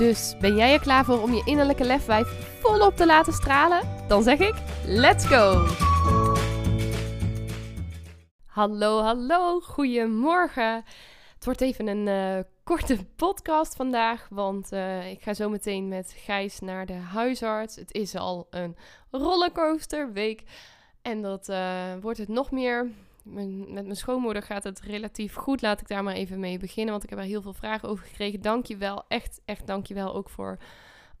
Dus ben jij er klaar voor om je innerlijke lefwijf volop te laten stralen? Dan zeg ik: let's go! Hallo, hallo, goedemorgen. Het wordt even een uh, korte podcast vandaag, want uh, ik ga zo meteen met Gijs naar de huisarts. Het is al een rollercoaster week en dat uh, wordt het nog meer met mijn schoonmoeder gaat het relatief goed. Laat ik daar maar even mee beginnen, want ik heb er heel veel vragen over gekregen. Dank je wel, echt, echt dank je wel ook voor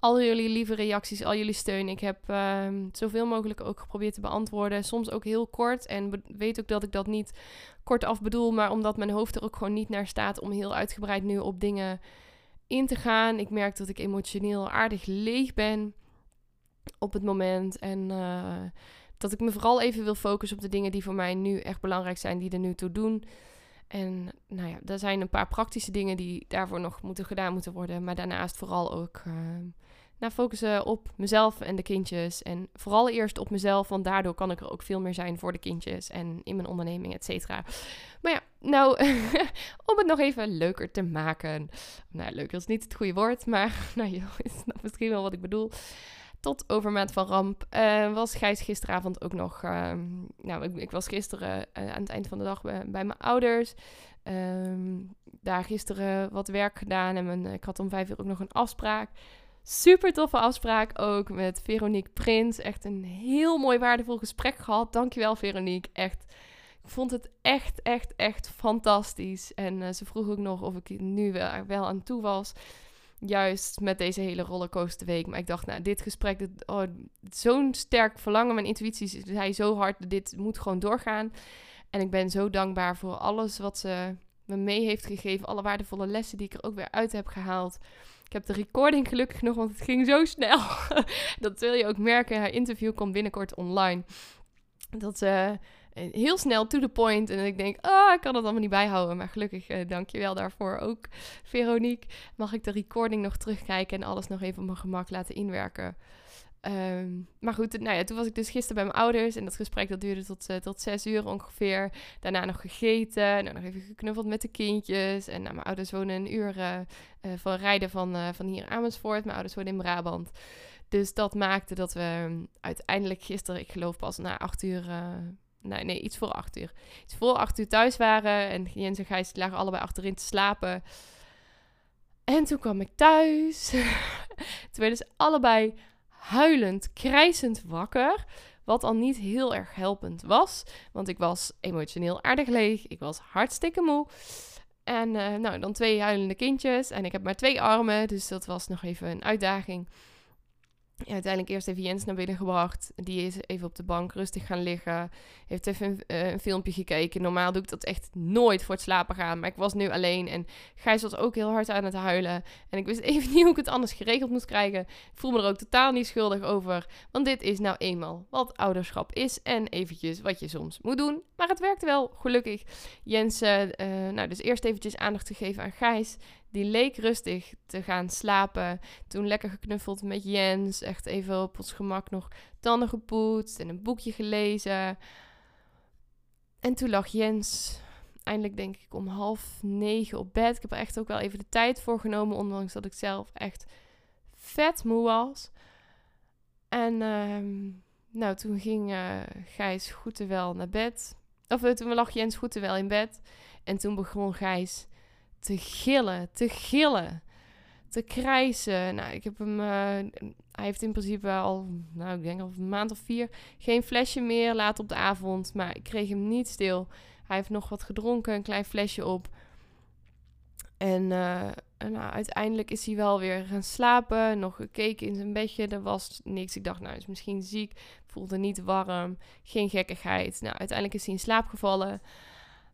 al jullie lieve reacties, al jullie steun. Ik heb uh, zoveel mogelijk ook geprobeerd te beantwoorden. Soms ook heel kort. En weet ook dat ik dat niet kort af bedoel, maar omdat mijn hoofd er ook gewoon niet naar staat om heel uitgebreid nu op dingen in te gaan. Ik merk dat ik emotioneel aardig leeg ben op het moment. En uh, dat ik me vooral even wil focussen op de dingen die voor mij nu echt belangrijk zijn, die er nu toe doen. En nou ja, er zijn een paar praktische dingen die daarvoor nog moeten gedaan moeten worden. Maar daarnaast vooral ook uh, nou, focussen op mezelf en de kindjes. En vooral eerst op mezelf, want daardoor kan ik er ook veel meer zijn voor de kindjes en in mijn onderneming, et cetera. Maar ja, nou, om het nog even leuker te maken. Nou, leuker is niet het goede woord, maar nou, je misschien wel wat ik bedoel tot overmaat van ramp uh, was Gijs gisteravond ook nog. Uh, nou, ik, ik, was gisteren uh, aan het eind van de dag bij, mijn ouders. Ehm, daar gisteren wat werk gedaan en ik had om vijf uur ook nog een afspraak. Super toffe afspraak ook met Veronique Prins. Echt een heel mooi waardevol gesprek gehad. Dankjewel Veronique. Echt. Ik vond het echt, echt, echt fantastisch. En ze vroeg ook nog of ik nu wel, wel aan toe was juist met deze hele rollercoasterweek. Maar ik dacht, nou, dit gesprek, oh, zo'n sterk verlangen. Mijn intuïtie zei zo hard, dit moet gewoon doorgaan. En ik ben zo dankbaar voor alles wat ze me mee heeft gegeven. Alle waardevolle lessen die ik er ook weer uit heb gehaald. Ik heb de recording gelukkig nog, want het ging zo snel. dat wil je ook merken. Haar interview komt binnenkort online. Dat. Uh, heel snel to the point. En ik denk, oh, ik kan het allemaal niet bijhouden. Maar gelukkig, uh, je wel daarvoor ook, Veronique. Mag ik de recording nog terugkijken en alles nog even op mijn gemak laten inwerken. Um, maar goed, nou ja, toen was ik dus gisteren bij mijn ouders. En dat gesprek dat duurde tot, uh, tot zes uur ongeveer. Daarna nog gegeten. En nog even geknuffeld met de kindjes. En nou, mijn ouders wonen een uur uh, van rijden van, van hier Amersfoort. Mijn ouders wonen in Brabant. Dus dat maakte dat we um, uiteindelijk gisteren, ik geloof pas na acht uur nee, nee, iets voor acht uur. Iets voor acht uur thuis waren. En Jens en Gijs lagen allebei achterin te slapen. En toen kwam ik thuis. toen werden ze allebei huilend, krijsend wakker. Wat al niet heel erg helpend was. Want ik was emotioneel aardig leeg. Ik was hartstikke moe. En uh, nou, dan twee huilende kindjes. En ik heb maar twee armen. Dus dat was nog even een uitdaging uiteindelijk eerst even Jens naar binnen gebracht. Die is even op de bank rustig gaan liggen. Heeft even een, uh, een, filmpje gekeken. Normaal doe ik dat echt nooit voor het slapen gaan. Maar ik was nu alleen. En Gijs was ook heel hard aan het huilen. En ik wist even niet hoe ik het anders geregeld moest krijgen. Ik voel me er ook totaal niet schuldig over. Want dit is nou eenmaal wat ouderschap is. En eventjes wat je soms moet doen. Maar het werkte wel, gelukkig. Jens, uh, nou dus eerst eventjes aandacht te geven aan Gijs. Die leek rustig te gaan slapen. Toen lekker geknuffeld met Jens. Echt even op ons gemak nog tanden gepoetst en een boekje gelezen. En toen lag Jens eindelijk denk ik om half negen op bed. Ik heb er echt ook wel even de tijd voor genomen, ondanks dat ik zelf echt vet moe was. En uh, nou, toen ging uh, Gijs goed wel naar bed. Of uh, toen lag Jens goed wel in bed. En toen begon Gijs te gillen, te gillen, te krijsen. Nou, ik heb hem, uh, hij heeft in principe al, nou, ik denk al een maand of vier, geen flesje meer, laat op de avond. Maar ik kreeg hem niet stil. Hij heeft nog wat gedronken, een klein flesje op. En uh, nou, uiteindelijk is hij wel weer gaan slapen. Nog gekeken in zijn bedje. Er was niks. Ik dacht, nou, is misschien ziek. Voelde niet warm. Geen gekkigheid. Nou, uiteindelijk is hij in slaap gevallen.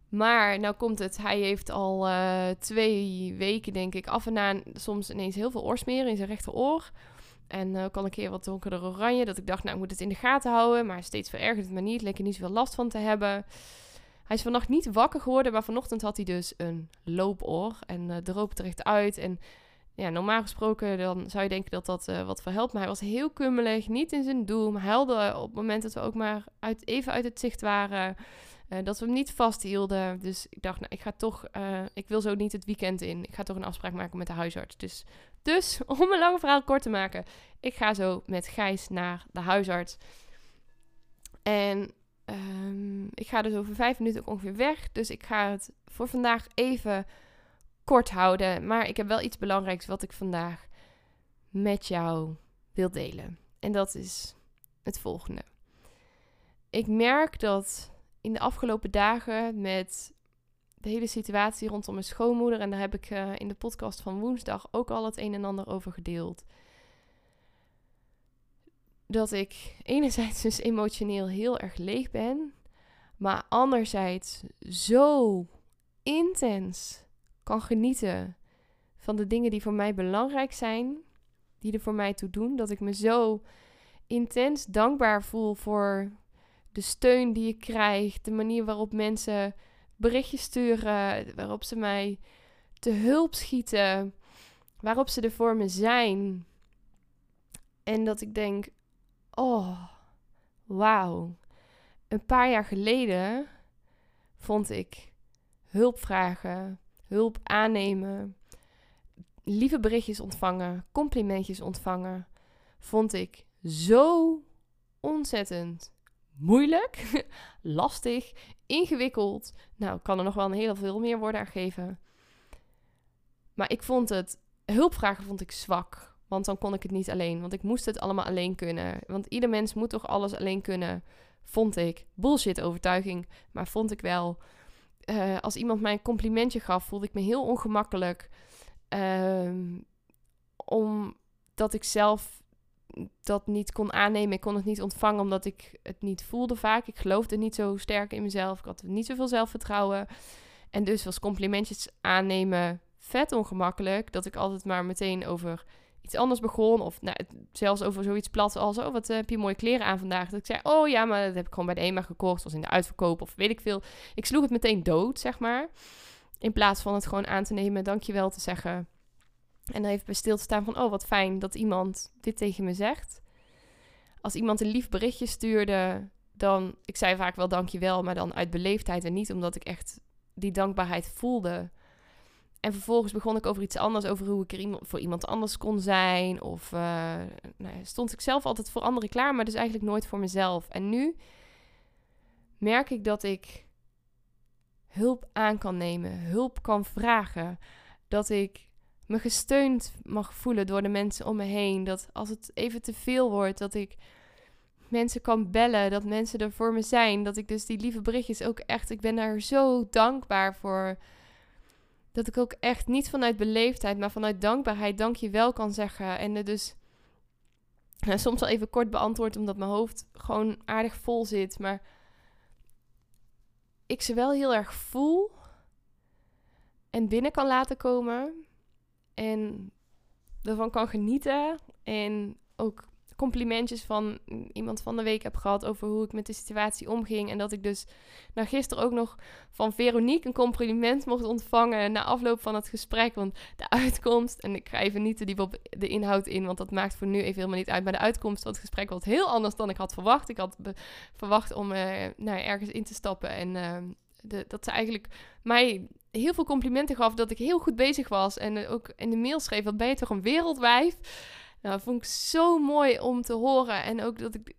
Maar nou komt het, hij heeft al uh, twee weken, denk ik, af en aan soms ineens heel veel oorsmeren in zijn rechteroor. En ook al een keer wat donkerder oranje. Dat ik dacht, nou, ik moet het in de gaten houden. Maar steeds verergert het me niet. Leek er niet zoveel last van te hebben. Hij is vannacht niet wakker geworden, maar vanochtend had hij dus een loopoor. En uh, droop er echt uit. En ja, normaal gesproken dan zou je denken dat dat uh, wat verhelpt. Maar hij was heel kummelig, niet in zijn doel. Maar huilde op het moment dat we ook maar uit, even uit het zicht waren. Uh, dat we hem niet vasthielden. Dus ik dacht, nou, ik ga toch... ik wil zo niet het weekend in. Ik ga toch een afspraak maken met de huisarts. Dus, dus om een lange verhaal kort te maken. Ik ga zo met Gijs naar de huisarts. En Um, ik ga dus over vijf minuten ook ongeveer weg. Dus ik ga het voor vandaag even kort houden. Maar ik heb wel iets belangrijks wat ik vandaag met jou wil delen. En dat is het volgende. Ik merk dat in de afgelopen dagen met de hele situatie rondom mijn schoonmoeder, en daar heb ik uh, in de podcast van woensdag ook al het een en ander over gedeeld. Dat ik enerzijds dus emotioneel heel erg leeg ben, maar anderzijds zo intens kan genieten van de dingen die voor mij belangrijk zijn, die er voor mij toe doen, dat ik me zo intens dankbaar voel voor de steun die ik krijg, de manier waarop mensen berichtjes sturen, waarop ze mij te hulp schieten, waarop ze er voor me zijn. En dat ik denk, oh, wauw. Een paar jaar geleden vond ik hulp vragen, hulp aannemen, lieve berichtjes ontvangen, complimentjes ontvangen, vond ik zo ontzettend moeilijk, lastig, ingewikkeld. Nou, kan er nog wel een heel veel meer worden aan. Maar ik vond het, hulpvragen vond ik zwak. Want dan kon ik het niet alleen. Want ik moest het allemaal alleen kunnen. Want ieder mens moet toch alles alleen kunnen, vond ik. Bullshit overtuiging, maar vond ik wel. Uh, als iemand mij een complimentje gaf, voelde ik me heel ongemakkelijk. Um, omdat ik zelf dat niet kon aannemen. Ik kon het niet ontvangen omdat ik het niet voelde vaak. Ik geloofde niet zo sterk in mezelf. Ik had niet zoveel zelfvertrouwen. En dus was complimentjes aannemen vet ongemakkelijk. Dat ik altijd maar meteen over iets anders begon. Of nou, zelfs over zoiets plat als... Oh, wat eh, heb je mooie kleren aan vandaag? Dat ik zei, oh ja, maar dat heb ik gewoon bij de EMA gekocht. was in de uitverkoop of weet ik veel. Ik sloeg het meteen dood, zeg maar. In plaats van het gewoon aan te nemen, dankjewel te zeggen. En dan even bij stil te staan van... Oh, wat fijn dat iemand dit tegen me zegt. Als iemand een lief berichtje stuurde... Dan, ik zei vaak wel dankjewel, maar dan uit beleefdheid en niet omdat ik echt die dankbaarheid voelde. En vervolgens begon ik over iets anders, over hoe ik er voor iemand anders kon zijn. Of uh, nou ja, stond ik zelf altijd voor anderen klaar, maar dus eigenlijk nooit voor mezelf. En nu merk ik dat ik hulp aan kan nemen, hulp kan vragen. Dat ik me gesteund mag voelen door de mensen om me heen. Dat als het even te veel wordt, dat ik mensen kan bellen, dat mensen er voor me zijn. Dat ik dus die lieve berichtjes ook echt, ik ben daar zo dankbaar voor dat ik ook echt niet vanuit beleefdheid, maar vanuit dankbaarheid dank je wel kan zeggen. En het dus nou, soms al even kort beantwoord, omdat mijn hoofd gewoon aardig vol zit. Maar ik ze wel heel erg voel en binnen kan laten komen. En ervan kan genieten. En ook complimentjes van iemand van de week heb gehad over hoe ik met de situatie omging. En dat ik dus nou, gisteren ook nog van Veronique een compliment mocht ontvangen na afloop van het gesprek. Want de uitkomst, en ik ga even niet te diep op de inhoud in, want dat maakt voor nu even helemaal niet uit. Maar de uitkomst van het gesprek was heel anders dan ik had verwacht. Ik had verwacht om uh, nou, ergens in te stappen en uh, de, dat ze eigenlijk mij heel veel complimenten gaf dat ik heel goed bezig was. En ook in de mail schreef, wat ben je toch een wereldwijf? Nou, dat vond ik zo mooi om te horen. En ook dat ik,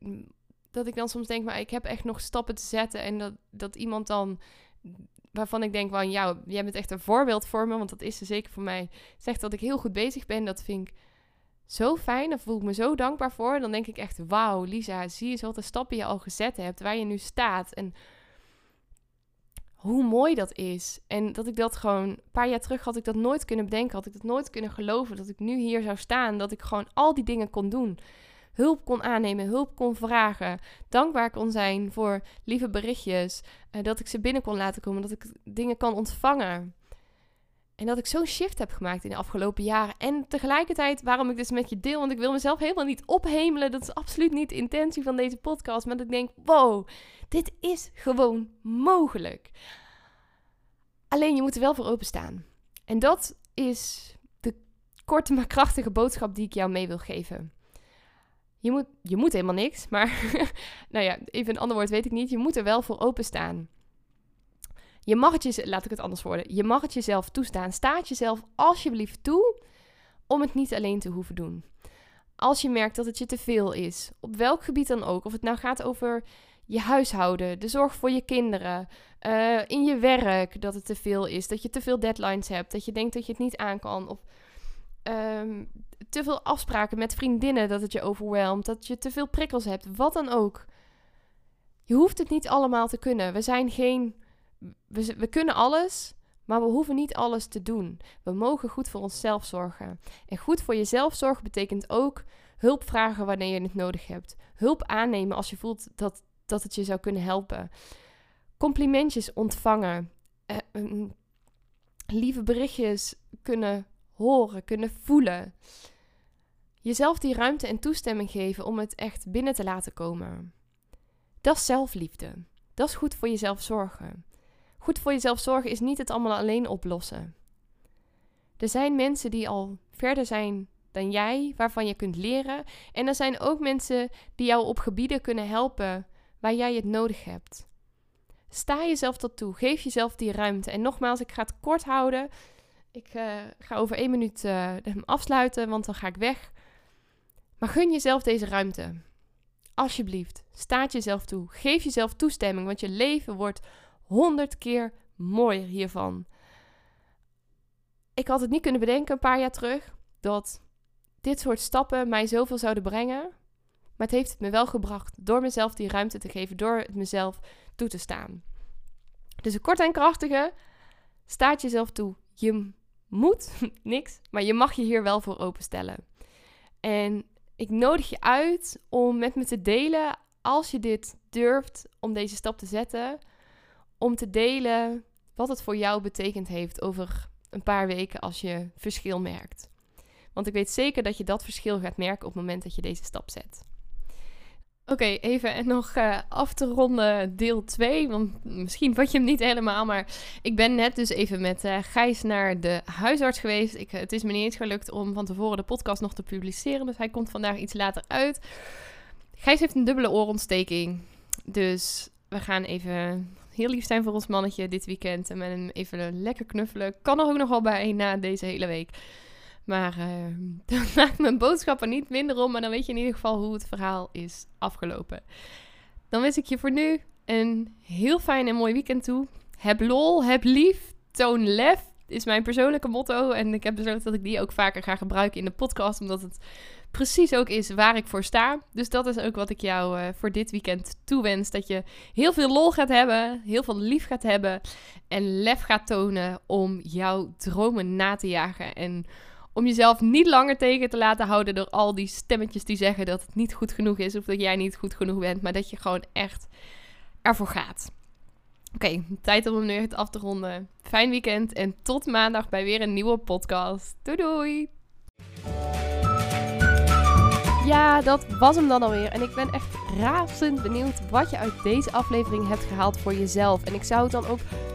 dat ik dan soms denk, maar ik heb echt nog stappen te zetten. En dat, dat iemand dan, waarvan ik denk van, ja, jij bent echt een voorbeeld voor me. Want dat is ze zeker voor mij. Zegt dat ik heel goed bezig ben. Dat vind ik zo fijn. Daar voel ik me zo dankbaar voor. Dan denk ik echt, wauw, Lisa, zie je wat stappen je al gezet hebt. Waar je nu staat. En hoe mooi dat is. En dat ik dat gewoon, een paar jaar terug had ik dat nooit kunnen bedenken, had ik dat nooit kunnen geloven, dat ik nu hier zou staan, dat ik gewoon al die dingen kon doen. Hulp kon aannemen, hulp kon vragen, dankbaar kon zijn voor lieve berichtjes, uh, dat ik ze binnen kon laten komen, dat ik dingen kan ontvangen. En dat ik zo'n shift heb gemaakt in de afgelopen jaren. En tegelijkertijd waarom ik dus met je deel. Want ik wil mezelf helemaal niet ophemelen. Dat is absoluut niet de intentie van deze podcast. Maar dat ik denk, wow, dit is gewoon mogelijk. Alleen je moet er wel voor openstaan. En dat is de korte maar krachtige boodschap die ik jou mee wil geven. Je moet, je moet helemaal niks, maar nou ja, even een ander woord weet ik niet. Je moet er wel voor openstaan. Je mag het je, laat ik het anders worden. Je mag het jezelf toestaan. Staat jezelf alsjeblieft toe om het niet alleen te hoeven doen. Als je merkt dat het je te veel is, op welk gebied dan ook, of het nou gaat over je huishouden, de zorg voor je kinderen, uh, in je werk dat het te veel is, dat je te veel deadlines hebt, dat je denkt dat je het niet aan kan, of um, te veel afspraken met vriendinnen dat het je overweldigt, dat je te veel prikkels hebt, wat dan ook. Je hoeft het niet allemaal te kunnen. We zijn geen. We, we kunnen alles, maar we hoeven niet alles te doen. We mogen goed voor onszelf zorgen. En goed voor jezelf zorgen betekent ook hulp vragen wanneer je het nodig hebt. Hulp aannemen als je voelt dat, dat het je zou kunnen helpen. Complimentjes ontvangen. Eh, mm, lieve berichtjes kunnen horen, kunnen voelen. Jezelf die ruimte en toestemming geven om het echt binnen te laten komen. Dat is zelfliefde. Dat is goed voor jezelf zorgen. Goed voor jezelf zorgen is niet het allemaal alleen oplossen. Er zijn mensen die al verder zijn dan jij, waarvan je kunt leren. En er zijn ook mensen die jou op gebieden kunnen helpen waar jij het nodig hebt. Sta jezelf tot toe. Geef jezelf die ruimte. En nogmaals, ik ga het kort houden. Ik uh, ga over één minuut uh, afsluiten, want dan ga ik weg. Maar gun jezelf deze ruimte. Alsjeblieft, staat jezelf toe. Geef jezelf toestemming, want je leven wordt honderd keer mooier hiervan. Ik had het niet kunnen bedenken een paar jaar terug dat dit soort stappen mij zoveel zouden brengen. Maar het heeft het me wel gebracht door mezelf die ruimte te geven, door het mezelf toe te staan. Dus een kort en krachtige, staat jezelf toe. Je moet niks, maar je mag je hier wel voor openstellen. En ik nodig je uit om met me te delen, als je dit durft om deze stap te zetten, om te delen wat het voor jou betekend heeft over een paar weken als je verschil merkt. Want ik weet zeker dat je dat verschil gaat merken op het moment dat je deze stap zet. Oké, even en nog uh, af te ronden deel 2. Want misschien vat je hem niet helemaal. Maar ik ben net dus even met uh, Gijs naar de huisarts geweest. Ik, het is me niet gelukt om van tevoren de podcast nog te publiceren. Dus hij komt vandaag iets later uit. Gijs heeft een dubbele oorontsteking. Dus we gaan even heel lief zijn voor ons mannetje dit weekend. En met hem even lekker knuffelen. Kan er ook nog wel bij na deze hele week. Maar uh, dat maakt mijn boodschappen niet minder om. Maar dan weet je in ieder geval hoe het verhaal is afgelopen. Dan wens ik je voor nu een heel fijn en mooi weekend toe. Heb lol, heb lief, toon lef. Is mijn persoonlijke motto. En ik heb besloten dat ik die ook vaker ga gebruiken in de podcast. Omdat het precies ook is waar ik voor sta. Dus dat is ook wat ik jou uh, voor dit weekend toewens. Dat je heel veel lol gaat hebben, heel veel lief gaat hebben en lef gaat tonen om jouw dromen na te jagen. En om jezelf niet langer tegen te laten houden door al die stemmetjes die zeggen dat het niet goed genoeg is of dat jij niet goed genoeg bent, maar dat je gewoon echt ervoor gaat. Oké, tijd om hem nu echt af te ronden. Fijn weekend en tot maandag bij weer een nieuwe podcast. Doei doei! Ja, dat was hem dan alweer. En ik ben echt razend benieuwd wat je uit deze aflevering hebt gehaald voor jezelf. En ik zou het dan ook